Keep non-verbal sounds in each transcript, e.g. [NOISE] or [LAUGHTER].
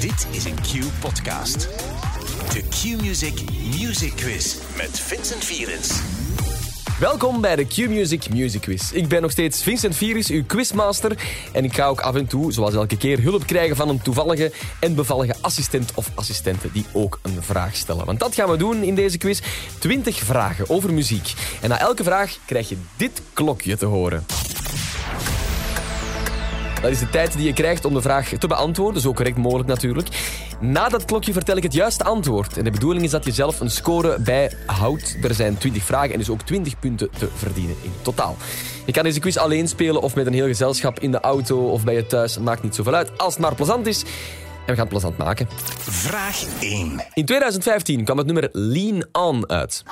Dit is een Q-podcast. De Q-Music Music Quiz met Vincent Vierens. Welkom bij de Q-Music Music Quiz. Ik ben nog steeds Vincent Vieris, uw quizmaster. En ik ga ook af en toe, zoals elke keer, hulp krijgen van een toevallige en bevallige assistent of assistente die ook een vraag stellen. Want dat gaan we doen in deze quiz. 20 vragen over muziek. En na elke vraag krijg je dit klokje te horen. Dat is de tijd die je krijgt om de vraag te beantwoorden, zo correct mogelijk natuurlijk. Na dat klokje vertel ik het juiste antwoord. En de bedoeling is dat je zelf een score bijhoudt. Er zijn 20 vragen en dus ook 20 punten te verdienen in totaal. Je kan deze quiz alleen spelen of met een heel gezelschap in de auto of bij je thuis. Maakt niet zoveel uit, als het maar plezant is. En we gaan het plezant maken. Vraag 1. In 2015 kwam het nummer Lean On uit.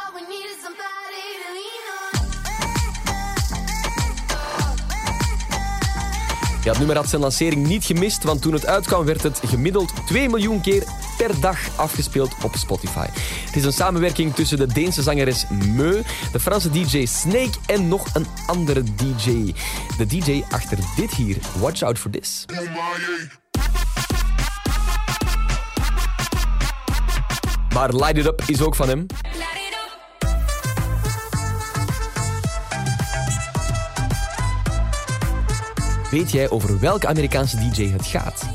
Ja, het nummer had zijn lancering niet gemist, want toen het uitkwam werd het gemiddeld 2 miljoen keer per dag afgespeeld op Spotify. Het is een samenwerking tussen de Deense zangeres Meu, de Franse DJ Snake en nog een andere DJ. De DJ achter dit hier. Watch out for this. Maar Light It Up is ook van hem. Weet jij over welke Amerikaanse DJ het gaat?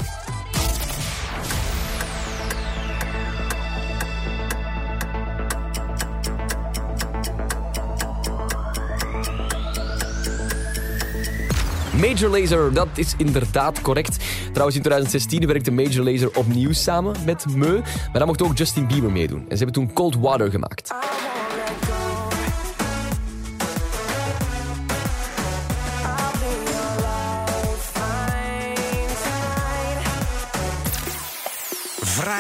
Major Lazer, dat is inderdaad correct. Trouwens, in 2016 werkte Major Lazer opnieuw samen met Meu. Maar dan mocht ook Justin Bieber meedoen. En ze hebben toen Cold Water gemaakt.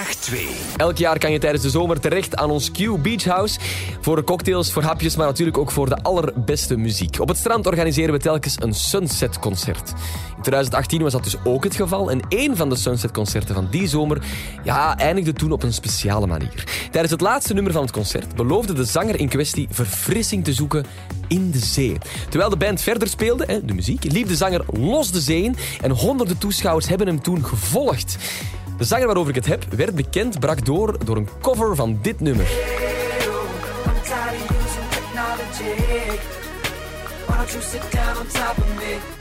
Vraag 2. Elk jaar kan je tijdens de zomer terecht aan ons Q Beach House. Voor cocktails, voor hapjes, maar natuurlijk ook voor de allerbeste muziek. Op het strand organiseren we telkens een Sunset-concert. In 2018 was dat dus ook het geval. En één van de Sunset-concerten van die zomer ja, eindigde toen op een speciale manier. Tijdens het laatste nummer van het concert beloofde de zanger in kwestie verfrissing te zoeken in de zee. Terwijl de band verder speelde, de muziek, liep de zanger los de zee in en honderden toeschouwers hebben hem toen gevolgd. De zanger waarover ik het heb werd bekend, brak door door een cover van dit nummer.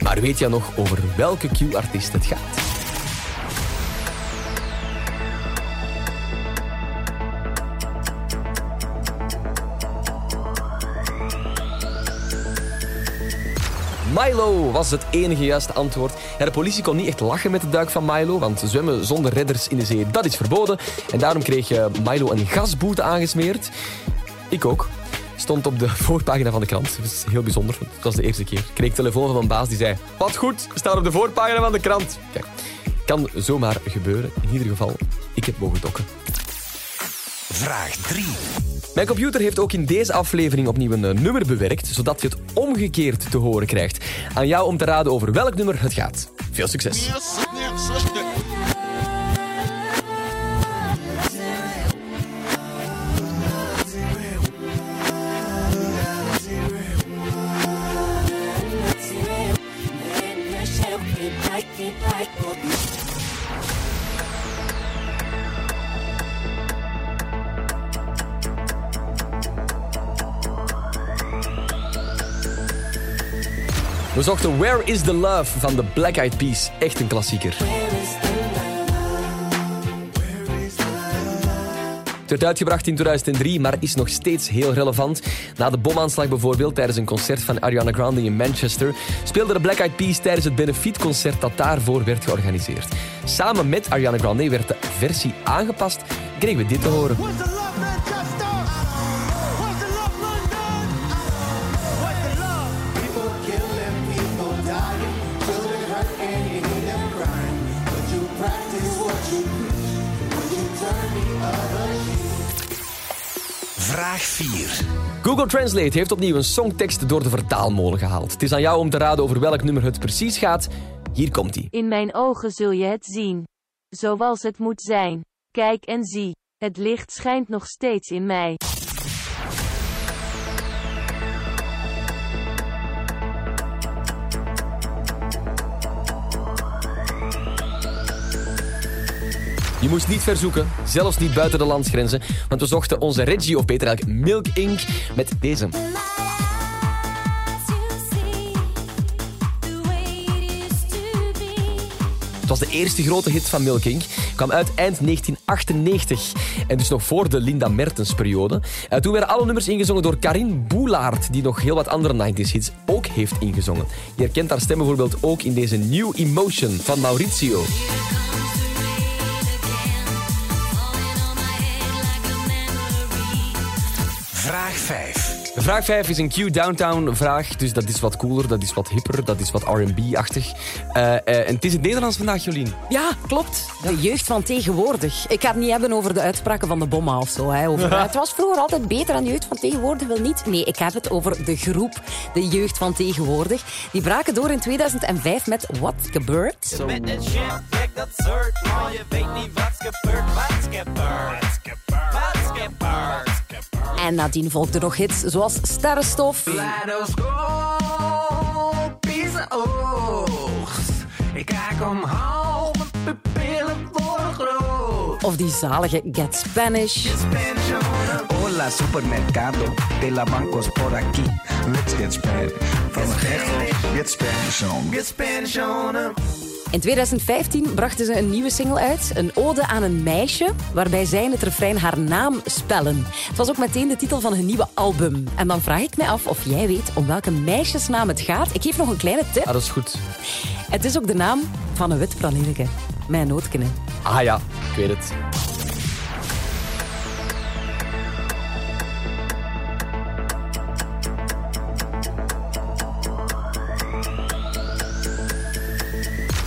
Maar weet jij nog over welke Q-artiest het gaat? Milo was het enige juiste antwoord. De politie kon niet echt lachen met de duik van Milo, want zwemmen zonder redders in de zee, dat is verboden. En daarom kreeg eh, Milo een gasboete aangesmeerd. Ik ook. Stond op de [LAUGHS] voorpagina van de krant. Dat is heel bijzonder. Het was de eerste keer. Ik kreeg telefoon van mijn baas die zei... Wat goed, staat op de voorpagina van de krant. Kijk, kan zomaar gebeuren. In ieder geval, ik heb mogen dokken. Vraag 3. Mijn computer heeft ook in deze aflevering opnieuw een eh, nummer bewerkt, zodat je het omgekeerd te horen krijgt. Aan jou om te raden over welk nummer het gaat. Veel succes. We zochten Where is the Love van de Black Eyed Peas. Echt een klassieker. Het werd uitgebracht in 2003, maar is nog steeds heel relevant. Na de bomaanslag bijvoorbeeld, tijdens een concert van Ariana Grande in Manchester, speelden de Black Eyed Peas tijdens het benefietconcert dat daarvoor werd georganiseerd. Samen met Ariana Grande werd de versie aangepast en kregen we dit te horen. Vraag 4. Google Translate heeft opnieuw een songtekst door de vertaalmolen gehaald. Het is aan jou om te raden over welk nummer het precies gaat. Hier komt hij. In mijn ogen zul je het zien. Zoals het moet zijn. Kijk en zie. Het licht schijnt nog steeds in mij. Je moest niet verzoeken, zelfs niet buiten de landsgrenzen, want we zochten onze Reggie, of beter eigenlijk Milk Inc. met deze. Het was de eerste grote hit van Milk Inc. Kwam uit eind 1998. En dus nog voor de Linda Mertens periode. Eh, toen werden alle nummers ingezongen door Karin Boelaert, die nog heel wat andere 90s hits ook heeft ingezongen. Je herkent haar stem bijvoorbeeld ook in deze New Emotion van Maurizio. 5. Vraag 5 is een Q-Downtown vraag, dus dat is wat cooler, dat is wat hipper, dat is wat R&B-achtig. Eh, eh, en het is het Nederlands vandaag, Jolien. Ja, klopt. De jeugd van tegenwoordig. Ik ga het niet hebben over de uitspraken van de bomma of zo. Hè. Over, het was vroeger altijd beter dan de jeugd van tegenwoordig, wil niet. Nee, ik heb het over de groep, de jeugd van tegenwoordig. Die braken door in 2005 met What Gebeurt. Met een shit, kijk dat soort, maar je weet niet wat's gebeurd, wat's gebeurd, wat's gebeurd. En nadien volgden nog hits zoals Sterrenstof. Ik kijk omhoog, mijn pupillen worden groot. Of die zalige Get Spanish. Hola supermercado, de la bancos por aquí. Let's get Spanish. From Texas, get Spanish on. Get Spanish on 'em. In 2015 brachten ze een nieuwe single uit, een ode aan een meisje, waarbij zij in het refrein haar naam spellen. Het was ook meteen de titel van hun nieuwe album. En dan vraag ik mij af of jij weet om welke meisjesnaam het gaat. Ik geef nog een kleine tip. Ah, dat is goed. Het is ook de naam van een wit. Mijn nootken. Ah ja, ik weet het.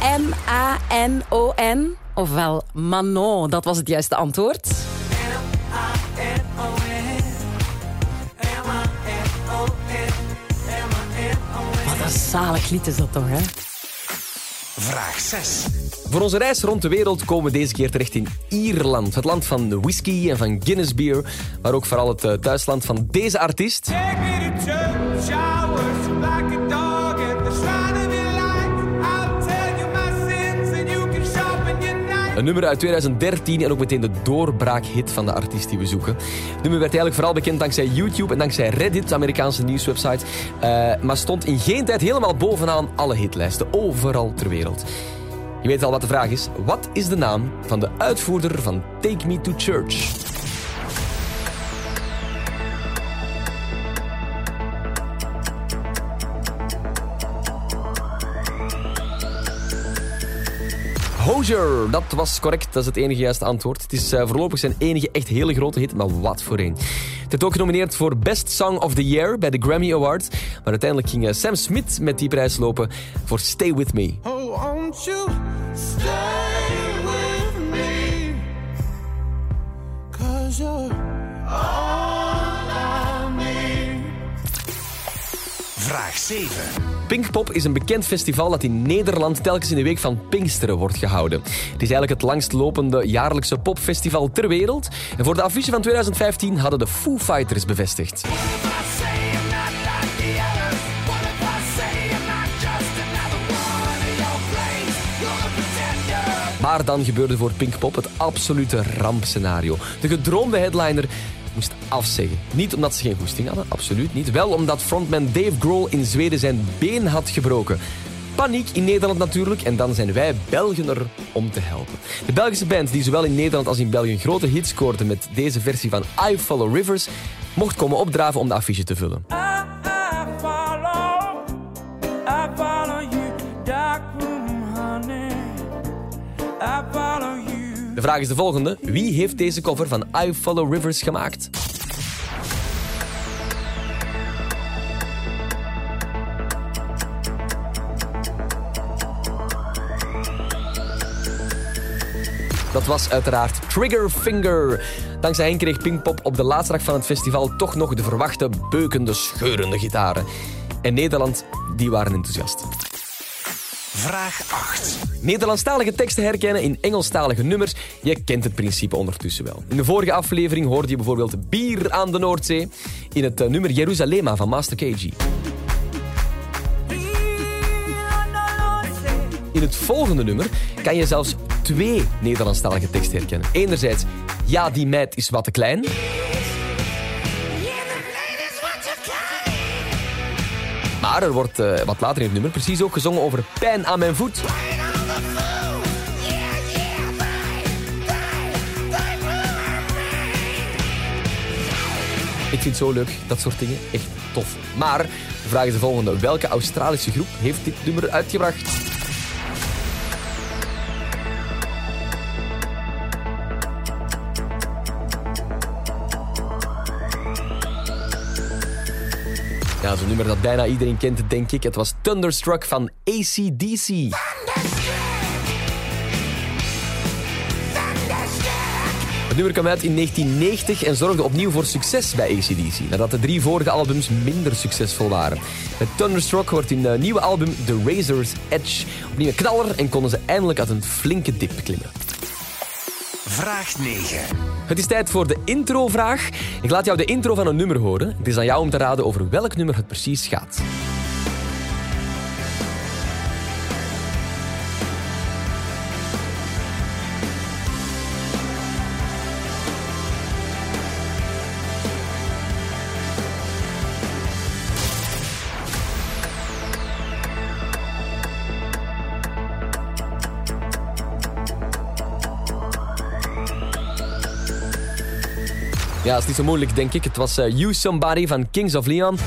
M-A-N-O-N. Ofwel Manon, dat was het juiste antwoord. Wat een zalig lied is dat toch, hè? Vraag 6. Voor onze reis rond de wereld komen we deze keer terecht in Ierland. Het land van de whisky en van Guinness beer. Maar ook vooral het eh, thuisland van deze artiest. Take me to Een nummer uit 2013 en ook meteen de doorbraakhit van de artiest die we zoeken. Het nummer werd eigenlijk vooral bekend dankzij YouTube en dankzij Reddit, de Amerikaanse nieuwswebsite. Eh, maar stond in geen tijd helemaal bovenaan alle hitlijsten, overal ter wereld. Je weet al wat de vraag is. Wat is de naam van de uitvoerder van Take Me to Church? Dat was correct. Dat is het enige juiste antwoord. Het is eh, voorlopig zijn enige echt hele grote hit, maar wat voor een. Het werd ook genomineerd voor Best Song of the Year bij de Grammy Awards. Maar uiteindelijk ging eh, Sam Smith met die prijs lopen voor Stay With Me. Oh, Vraag 7. Pinkpop is een bekend festival dat in Nederland telkens in de week van Pinksteren wordt gehouden. Het is eigenlijk het langstlopende jaarlijkse popfestival ter wereld. En voor de affiche van 2015 hadden de Foo Fighters bevestigd. Maar dan gebeurde voor Pinkpop het absolute rampscenario. De gedroomde headliner moest afzeggen. Niet omdat ze geen goesting hadden, absoluut niet. Wel omdat frontman Dave Grohl in Zweden zijn been had gebroken. Paniek in Nederland natuurlijk en dan zijn wij Belgen er om te helpen. De Belgische band die zowel in Nederland als in België grote hits scoorde met deze versie van I Follow Rivers, mocht komen opdraven om de affiche te vullen. Vraag is de volgende. Wie heeft deze cover van I Follow Rivers gemaakt? Dat was uiteraard Trigger Finger. Dankzij hen kreeg Pinkpop op de laatste dag van het festival toch nog de verwachte beukende, scheurende gitaren. En Nederland, die waren enthousiast. Vraag 8. Nederlandstalige teksten herkennen in Engelstalige nummers. Je kent het principe ondertussen wel. In de vorige aflevering hoorde je bijvoorbeeld Bier aan de Noordzee in het eh, nummer Jerusalema van Master KG. In het volgende nummer kan je zelfs twee Nederlandstalige teksten herkennen. Enerzijds, ja, die meid is wat te klein. Maar er wordt eh, wat later in het nummer precies ook gezongen over pijn aan mijn voet. Ik vind het zo leuk, dat soort dingen. Echt tof. Maar de vraag is de volgende. Welke Australische groep heeft dit nummer uitgebracht? Dat bijna iedereen kent, denk ik. Het was Thunderstruck van ACDC. Het nummer kwam uit in 1990 en zorgde opnieuw voor succes bij ACDC, nadat de drie vorige albums minder succesvol waren. Met Thunderstruck wordt in het nieuwe album The Razor's Edge opnieuw een knaller en konden ze eindelijk uit een flinke dip klimmen. Vraag 9. Het is tijd voor de introvraag. Ik laat jou de intro van een nummer horen. Het is aan jou om te raden over welk nummer het precies gaat. Ja, het is niet zo moeilijk, denk ik. Het was eh, You Somebody van Kings of Leon. Use.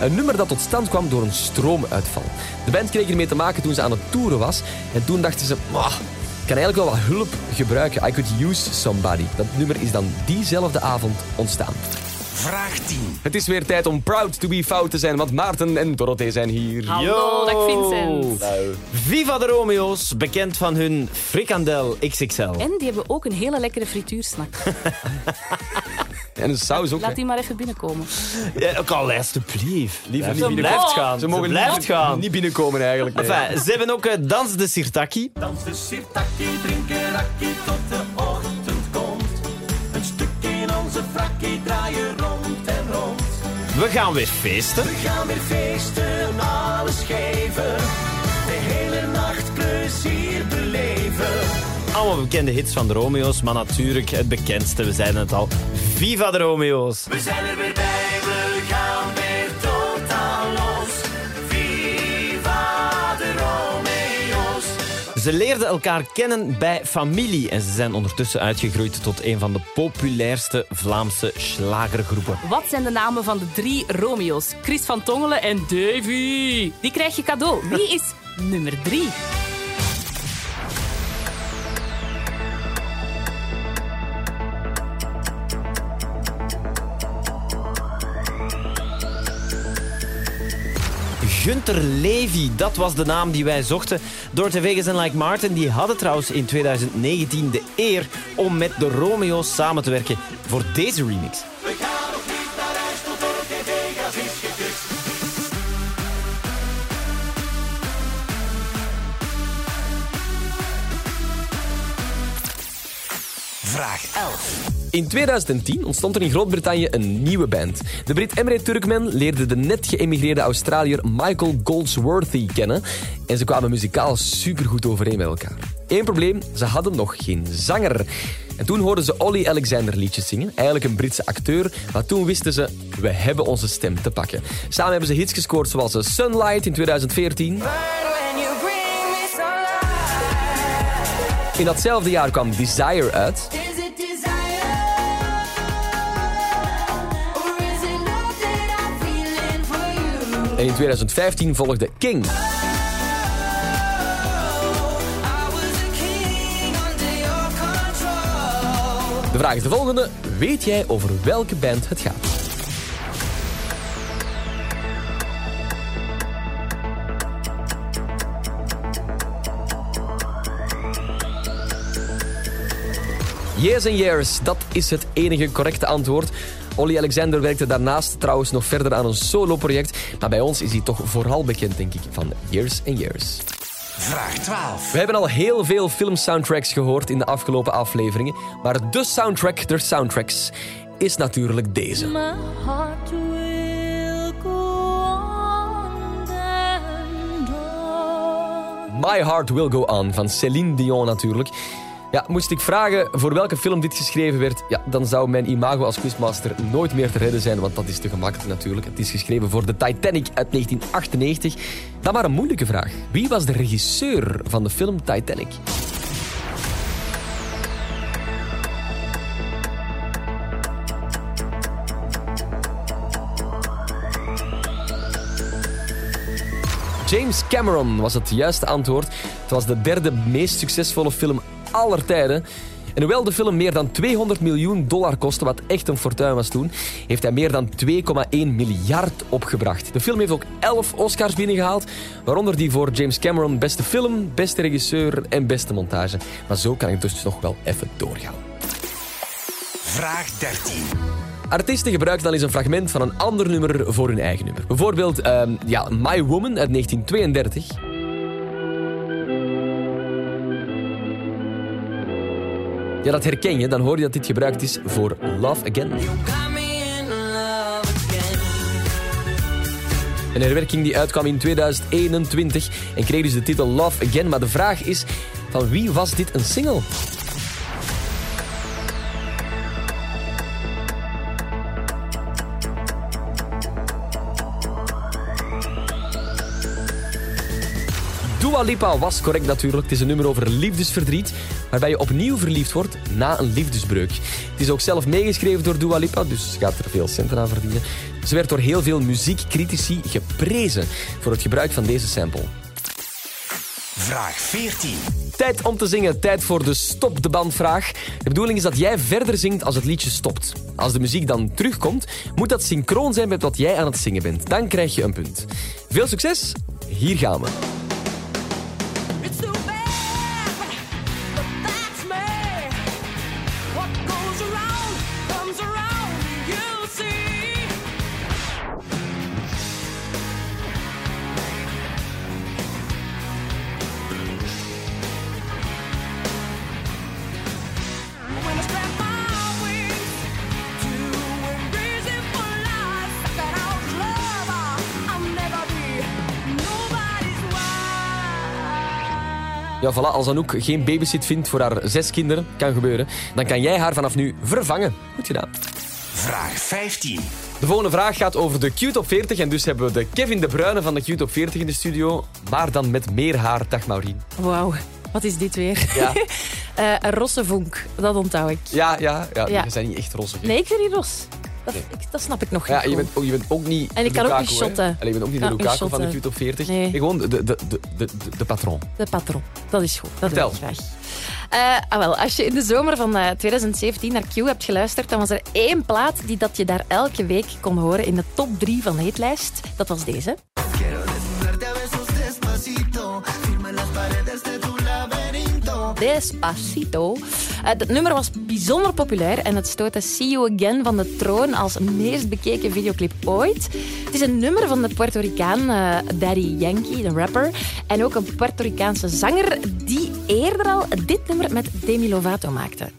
Een nummer dat tot stand kwam door een stroomuitval. De band kreeg ermee te maken toen ze aan het toeren was. En toen dachten ze, "Mwah, ik kan eigenlijk wel wat hulp gebruiken. I could use somebody. Dat nummer is dan diezelfde avond ontstaan. Vraag 10. Het is weer tijd om proud to be fout te zijn, want Maarten en Dorothee zijn hier. Hallo, dag Vincent. Viva de Romeo's, bekend van hun frikandel XXL. En die hebben ook een hele lekkere frituursnack. [LAUGHS] En een saus ook. Laat hè. die maar even binnenkomen. Ja, ook al, alsjeblieft. Liever niet Ze binnenkomen. blijft gaan. Ze mogen blijft niet, gaan. niet binnenkomen eigenlijk. nee. Enfin, ze hebben ook eh, Dans de Sirtaki. Dans de sirtaki, drinken rakkie tot de frakkie draaien rond en rond. We gaan weer feesten. We gaan weer feesten, alles geven. De hele nacht plezier beleven. Allemaal bekende hits van de Romeo's, maar natuurlijk het bekendste, we zeiden het al, Viva de Romeo's. We zijn er weer bij, we gaan weer Ze leerden elkaar kennen bij familie en ze zijn ondertussen uitgegroeid tot een van de populairste Vlaamse slagergroepen. Wat zijn de namen van de drie Romeo's? Chris van Tongelen en Davy. Die krijg je cadeau. Wie is nummer drie? Gunter Levy, dat was de naam die wij zochten. Door Vegas en Like Martin, die hadden trouwens in 2019 de eer om met de Romeo's samen te werken voor deze remix. Vraag 11. In 2010 ontstond er in Groot-Brittannië een nieuwe band. De Brit Emre Turkmen leerde de net geëmigreerde Australiër Michael Goldsworthy kennen. En ze kwamen muzikaal supergoed overeen met elkaar. Eén probleem, ze hadden nog geen zanger. En toen hoorden ze Ollie Alexander liedjes zingen, eigenlijk een Britse acteur. Maar toen wisten ze, we hebben onze stem te pakken. Samen hebben ze hits gescoord zoals eh, Sunlight in 2014. In datzelfde jaar kwam Desire uit. En in 2015 volgde King. De vraag is de volgende. Weet jij over welke band het gaat? Years and Years, dat is het enige correcte antwoord. Olly Alexander werkte daarnaast trouwens nog verder aan een solo-project. Maar bij ons is hij toch vooral bekend, denk ik, van Years and Years. Vraag 12. We hebben al heel veel filmsoundtracks gehoord in de afgelopen afleveringen, maar de soundtrack der soundtracks is natuurlijk deze. My heart will go on and on. My Heart Will Go On van Céline Dion natuurlijk. Ja, moest ik vragen voor welke film dit geschreven werd, ja, dan zou mijn imago als quizmaster nooit meer te redden zijn, want dat is te gemakkelijk natuurlijk. Het is geschreven voor de Titanic uit 1998. Dan maar een moeilijke vraag. Wie was de regisseur van de film Titanic? James Cameron was het juiste antwoord. Het was de derde meest succesvolle film aller tijden. En hoewel de film meer dan 200 miljoen dollar kostte, wat echt een fortuin was toen, heeft hij meer dan 2,1 miljard opgebracht. De film heeft ook 11 Oscars binnengehaald, waaronder die voor James Cameron beste film, beste regisseur en beste montage. Maar zo kan ik dus nog wel even doorgaan. Vraag 13. Artiesten gebruiken dan eens een fragment van een ander nummer voor hun eigen nummer. Bijvoorbeeld ehm, ja, My Woman uit 1932. Ja, dat herken je. Dan hoor je dat dit gebruikt is voor Love Again. Een herwerking die uitkwam in 2021 en kreeg dus de titel Love Again. Maar de vraag is, van wie was dit een single? Dua Lipa was correct natuurlijk. Het is een nummer over liefdesverdriet, waarbij je opnieuw verliefd wordt na een liefdesbreuk. Het is ook zelf meegeschreven door Dua Lipa, dus ze gaat er veel centen aan verdienen. Ze werd door heel veel muziekcritici geprezen voor het gebruik van deze sample. Vraag 14. Tijd om te zingen, tijd voor de stop de bandvraag. De bedoeling is dat jij verder zingt als het liedje stopt. Als de muziek dan terugkomt, moet dat synchroon zijn met wat jij aan het zingen bent. Dan krijg je een punt. Veel succes, hier gaan we. Ja, voilà, als Anouk geen babysit vindt voor haar zes kinderen, kan gebeuren, dan kan jij haar vanaf nu vervangen. Goed gedaan. Vraag 15. De volgende vraag gaat over de Q-top 40 en dus hebben we de Kevin De Bruyne van de Q-top 40 in de studio, maar dan met meer haar. Dag Maureen. Wauw, wat is dit weer? Ja. [LAUGHS] Eh, een rosse vonk, dat onthoud ik. Ja, ja, ja, Ja. zijn niet echt roze. Nee, ik vind die ros. Dat, Nee. ik- dat snap ik nog Ja, niet je bent, ook, je bent ook niet En ik kan ook niet shotten. Allee, je bent ook niet de Lukaku van de. Q-top 40. Nee. gewoon de, de, de, de, de, patroon. De patron. Dat is goed. Dat Vertel. is graag. Ah, wel, als je in de zomer van eh, 2017 naar Q hebt geluisterd, dan was er één plaat die dat je daar elke week kon horen in de top 3 van de hitlijst. Dat was deze. Despacito. Eh, dat nummer was bijzonder populair en het stootte See You Again van de troon als meest bekeken videoclip ooit. Het is een nummer van de Puerto Ricaan eh, Daddy Yankee, de rapper, en ook een Puerto Ricaanse zanger die eerder al dit nummer met Demi Lovato maakte.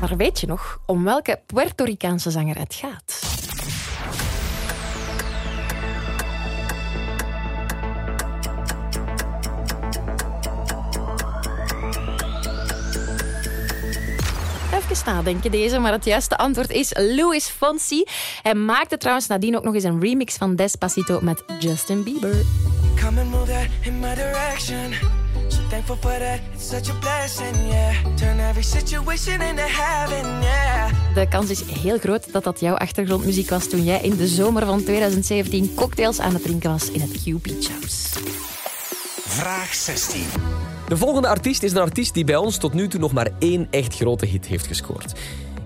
Maar weet je nog om welke Puerto Ricaanse zanger het gaat? Nadenken deze, maar het juiste antwoord is Louis Fonsi. Hij maakte trouwens nadien ook nog eens een remix van Despacito met Justin Bieber. Come and move that in my direction. So thankful for that, it's such a blessing, yeah. Turn every situation into heaven, yeah. De kans is heel groot dat dat jouw achtergrondmuziek was toen jij in de zomer van 2017 cocktails aan het drinken was in het Q Beach House. Vraag 16. De volgende artiest is een artiest die bij ons tot nu toe nog maar één echt grote hit heeft gescoord.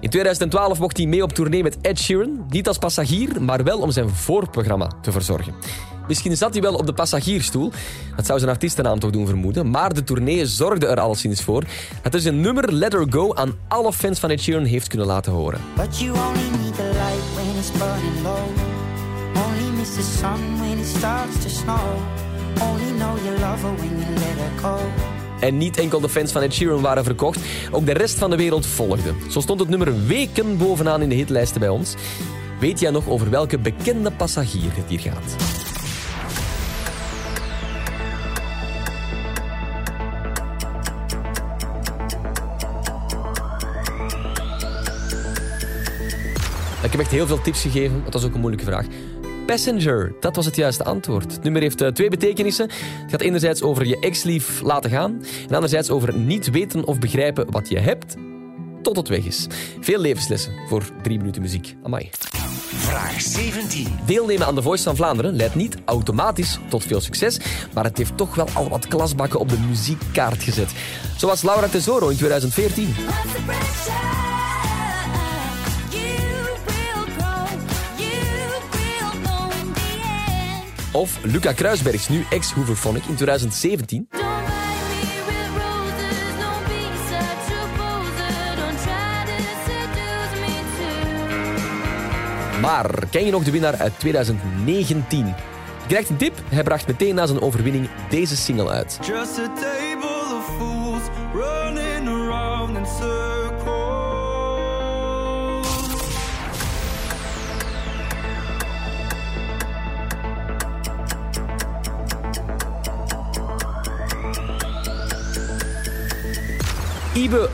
In 2012 mocht hij mee op tournee met Ed Sheeran. Niet als passagier, maar wel om zijn voorprogramma te verzorgen. Misschien zat hij wel op de passagiersstoel. Dat zou zijn artiestennaam toch doen vermoeden. Maar de tournee zorgde er alleszins voor dat hij zijn nummer Let Her Go aan alle fans van Ed Sheeran heeft kunnen laten horen. But you only need the light when it's burning low. When it starts to snow. Only know when you let her. En niet enkel de fans van Ed Sheeran waren verkocht, ook de rest van de wereld volgde. Zo stond het nummer weken bovenaan in de hitlijsten bij ons. Weet jij nog over welke bekende passagier het hier gaat? Ik heb echt heel veel tips gegeven, want dat is ook een moeilijke vraag. Passenger, dat was het juiste antwoord. Het nummer heeft eh, twee betekenissen. Het gaat enerzijds over je ex-lief laten gaan... en anderzijds over niet weten of begrijpen wat je hebt tot het weg is. Veel levenslessen voor drie minuten muziek. Amai. Vraag 17. Deelnemen aan de Voice van Vlaanderen leidt niet automatisch tot veel succes, maar het heeft toch wel al wat klasbakken op de muziekkaart gezet. Zoals Laura Tesoro in 2014. Of Luca Kruisbergs, nu ex-Hooverphonic in 2017. Maar ken je nog de winnaar uit 2019? Je krijgt een tip, hij bracht meteen na zijn overwinning deze single uit. Ibe,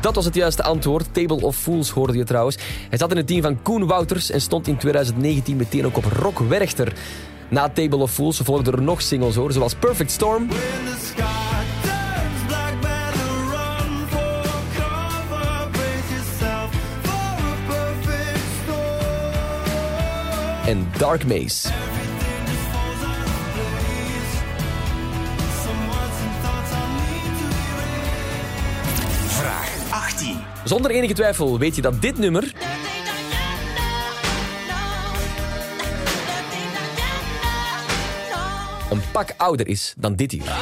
dat was het juiste antwoord. Table of Fools hoorde je trouwens. Hij zat in het team van Koen Wouters en stond in 2019 meteen ook op Rock Werchter. Na Table of Fools volgden er nog singles hoor, zoals Perfect Storm When the sky Zonder enige twijfel weet je dat dit nummer een pak ouder is dan dit hier.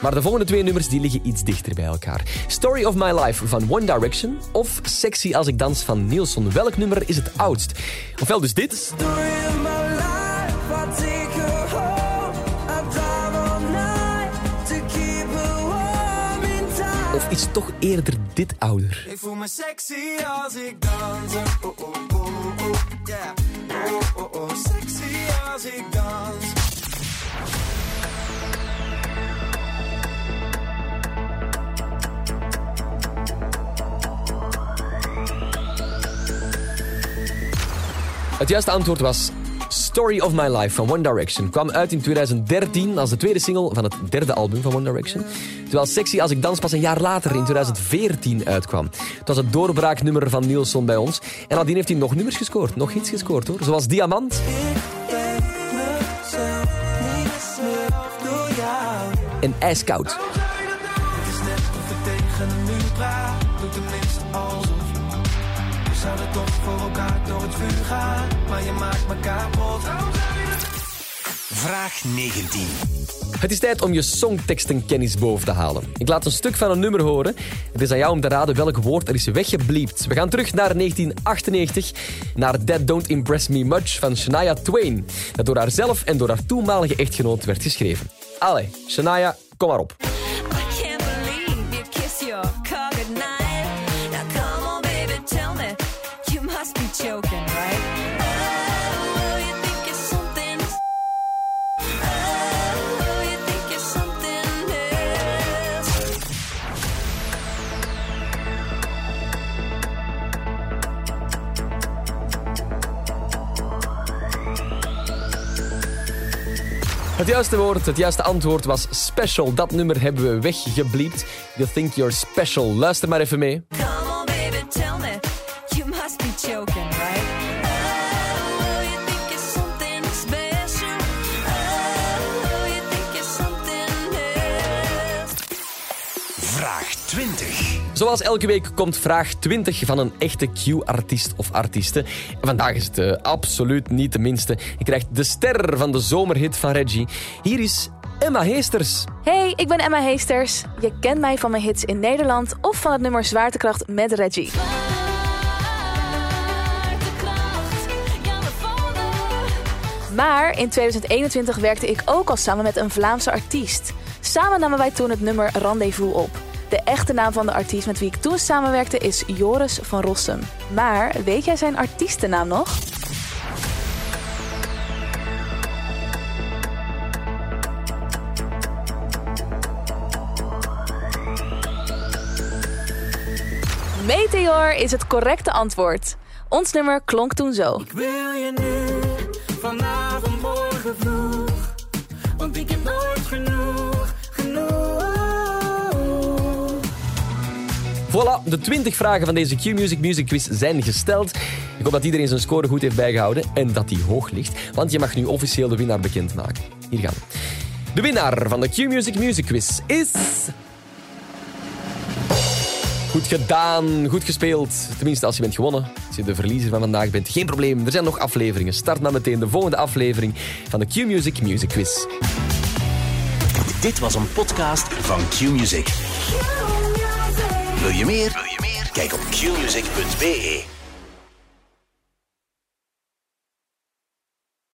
Maar de volgende twee nummers die liggen iets dichter bij elkaar. Story of My Life van One Direction of Sexy als ik dans van Nielsen. Welk nummer is het oudst? Ofwel dus dit, Story is toch eerder dit ouder? Ik voel me sexy als ik dans. Oh, oh, oh, oh, yeah. Oh, oh, oh, sexy als ik dans. Het juiste antwoord was Story of My Life van One Direction. Kwam uit in 2013 als de tweede single van het derde album van One Direction. Terwijl Sexy als ik dans pas een jaar later in 2014 uitkwam. Het was het doorbraaknummer van Nielsen bij ons. En nadien heeft hij nog nummers gescoord, nog hits gescoord hoor. Zoals Diamant en IJskoud. We zouden toch voor elkaar door het vuur gaan. Maar je maakt me kapot. Vraag 19. Het is tijd om je songtekstenkennis boven te halen. Ik laat een stuk van een nummer horen. Het is aan jou om te raden welk woord er is weggebliept. We gaan terug naar 1998, naar That Don't Impress Me Much van Shania Twain. Dat door haarzelf en door haar toenmalige echtgenoot werd geschreven. Allee, Shania, kom maar op. I can't Het juiste woord, het juiste antwoord was special. Dat nummer hebben we weggebliept. You think you're special. Luister maar even mee. Vraag 20. Zoals elke week komt vraag 20 van een echte Q-artiest of artieste. En vandaag is het eh, absoluut niet de minste. Je krijgt de ster van de zomerhit van Reggie. Hier is Emma Heesters. Hey, ik ben Emma Heesters. Je kent mij van mijn hits in Nederland of van het nummer Zwaartekracht met Reggie. Maar in 2021 werkte ik ook al samen met een Vlaamse artiest. Samen namen wij toen het nummer Rendezvous op. De echte naam van de artiest met wie ik toen samenwerkte is Joris van Rossum. Maar weet jij zijn artiestennaam nog? Meteor is het correcte antwoord. Ons nummer klonk toen zo. Ik wil je nu, Voilà, de 20 vragen van deze Q-Music Music Quiz zijn gesteld. Ik hoop dat iedereen zijn score goed heeft bijgehouden en dat die hoog ligt. Want je mag nu officieel de winnaar bekendmaken. Hier gaan we. De winnaar van de Q-Music Music Quiz is... Goed gedaan, goed gespeeld. Tenminste, als je bent gewonnen. Als je de verliezer van vandaag bent, geen probleem. Er zijn nog afleveringen. Start maar meteen de volgende aflevering van de Q-Music Music Quiz. Dit was een podcast van Q-Music. Wil je meer? Wil je meer? Kijk op qmusic.be.